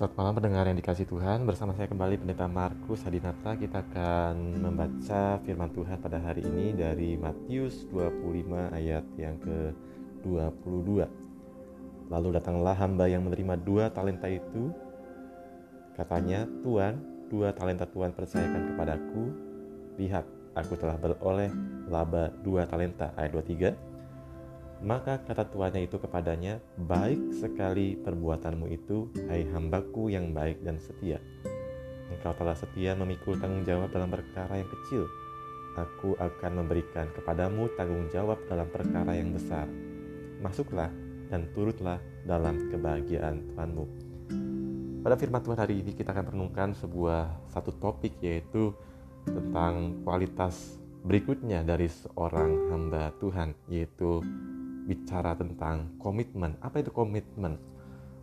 Selamat malam pendengar yang dikasih Tuhan. Bersama saya kembali Pendeta Markus Hadinata Kita akan membaca firman Tuhan pada hari ini Dari Matius 25 ayat yang ke-22 Lalu datanglah hamba yang menerima dua talenta itu. Katanya Tuhan Dua talenta Tuhan percayakan kepadaku. Lihat aku telah beroleh laba dua talenta. Ayat 23 maka kata tuannya itu kepadanya, Baik sekali perbuatanmu itu, hai hambaku yang baik dan setia. Engkau telah setia memikul tanggung jawab dalam perkara yang kecil. Aku akan memberikan kepadamu tanggung jawab dalam perkara yang besar. Masuklah dan turutlah dalam kebahagiaan Tuhanmu. Pada firman Tuhan hari ini kita akan merenungkan sebuah satu topik yaitu tentang kualitas berikutnya dari seorang hamba Tuhan yaitu bicara tentang komitmen. Apa itu komitmen?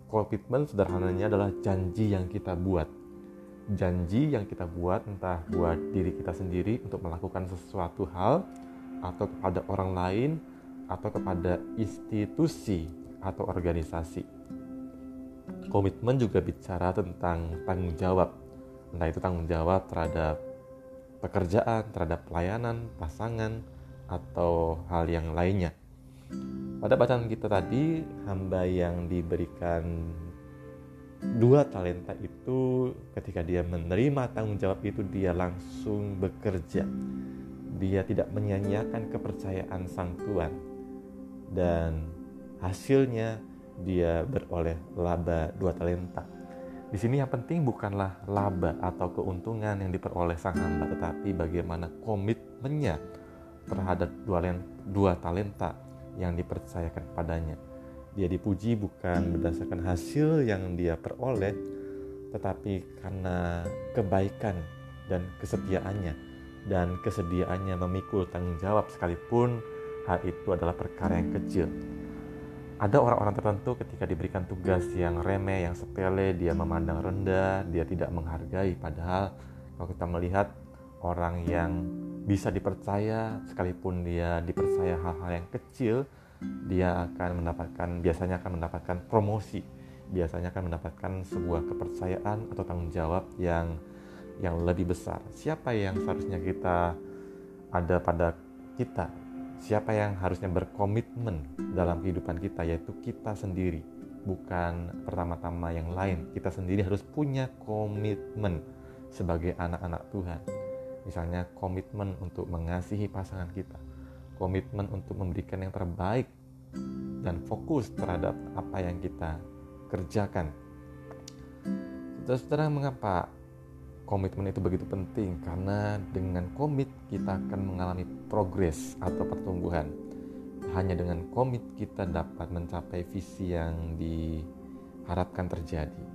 Komitmen sederhananya adalah janji yang kita buat. Janji yang kita buat entah buat diri kita sendiri untuk melakukan sesuatu hal atau kepada orang lain atau kepada institusi atau organisasi. Komitmen juga bicara tentang tanggung jawab. Entah itu tanggung jawab terhadap pekerjaan, terhadap pelayanan, pasangan, atau hal yang lainnya. Pada bacaan kita tadi, hamba yang diberikan dua talenta itu ketika dia menerima tanggung jawab itu dia langsung bekerja. Dia tidak menyanyiakan kepercayaan sang tuan dan hasilnya dia beroleh laba dua talenta. Di sini yang penting bukanlah laba atau keuntungan yang diperoleh sang hamba, tetapi bagaimana komitmennya terhadap dua talenta yang dipercayakan padanya. Dia dipuji bukan berdasarkan hasil yang dia peroleh, tetapi karena kebaikan dan kesetiaannya dan kesediaannya memikul tanggung jawab sekalipun hal itu adalah perkara yang kecil. Ada orang-orang tertentu ketika diberikan tugas yang remeh, yang sepele, dia memandang rendah, dia tidak menghargai. Padahal kalau kita melihat orang yang bisa dipercaya sekalipun dia dipercaya hal-hal yang kecil dia akan mendapatkan biasanya akan mendapatkan promosi. Biasanya akan mendapatkan sebuah kepercayaan atau tanggung jawab yang yang lebih besar. Siapa yang seharusnya kita ada pada kita? Siapa yang harusnya berkomitmen dalam kehidupan kita? Yaitu kita sendiri bukan pertama-tama yang lain. Kita sendiri harus punya komitmen sebagai anak-anak Tuhan Misalnya komitmen untuk mengasihi pasangan kita, komitmen untuk memberikan yang terbaik dan fokus terhadap apa yang kita kerjakan. Saudara-saudara, mengapa komitmen itu begitu penting? Karena dengan komit kita akan mengalami progres atau pertumbuhan. Hanya dengan komit kita dapat mencapai visi yang diharapkan terjadi.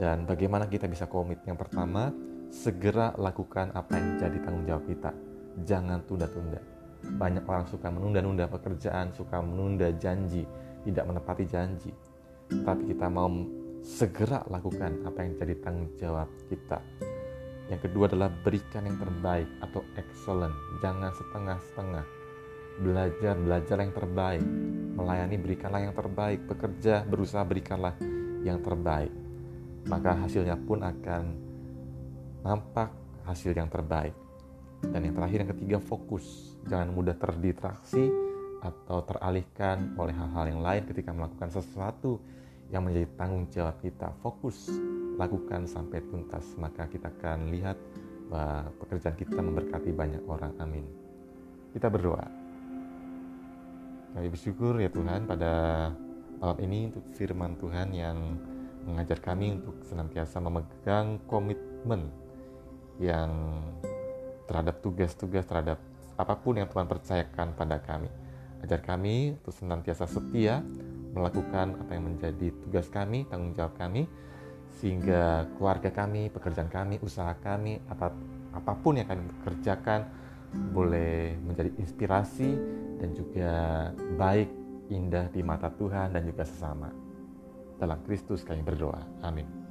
Dan bagaimana kita bisa komit? Yang pertama, segera lakukan apa yang jadi tanggung jawab kita. Jangan tunda-tunda. Banyak orang suka menunda-nunda pekerjaan, suka menunda janji, tidak menepati janji. Tapi kita mau segera lakukan apa yang jadi tanggung jawab kita. Yang kedua adalah berikan yang terbaik atau excellent. Jangan setengah-setengah. Belajar, belajar yang terbaik. Melayani, berikanlah yang terbaik. Bekerja, berusaha, berikanlah yang terbaik. Maka hasilnya pun akan nampak hasil yang terbaik. Dan yang terakhir yang ketiga fokus. Jangan mudah terdistraksi atau teralihkan oleh hal-hal yang lain ketika melakukan sesuatu yang menjadi tanggung jawab kita. Fokus, lakukan sampai tuntas. Maka kita akan lihat bahwa pekerjaan kita memberkati banyak orang. Amin. Kita berdoa. Kami bersyukur ya Tuhan pada malam ini untuk firman Tuhan yang mengajar kami untuk senantiasa memegang komitmen yang terhadap tugas-tugas terhadap apa pun yang Tuhan percayakan pada kami. Ajar kami untuk senantiasa setia melakukan apa yang menjadi tugas kami, tanggung jawab kami, sehingga keluarga kami, pekerjaan kami, usaha kami, apa, apa pun yang kami kerjakan boleh menjadi inspirasi dan juga baik, indah di mata Tuhan dan juga sesama. Dalam Kristus kami berdoa. Amin.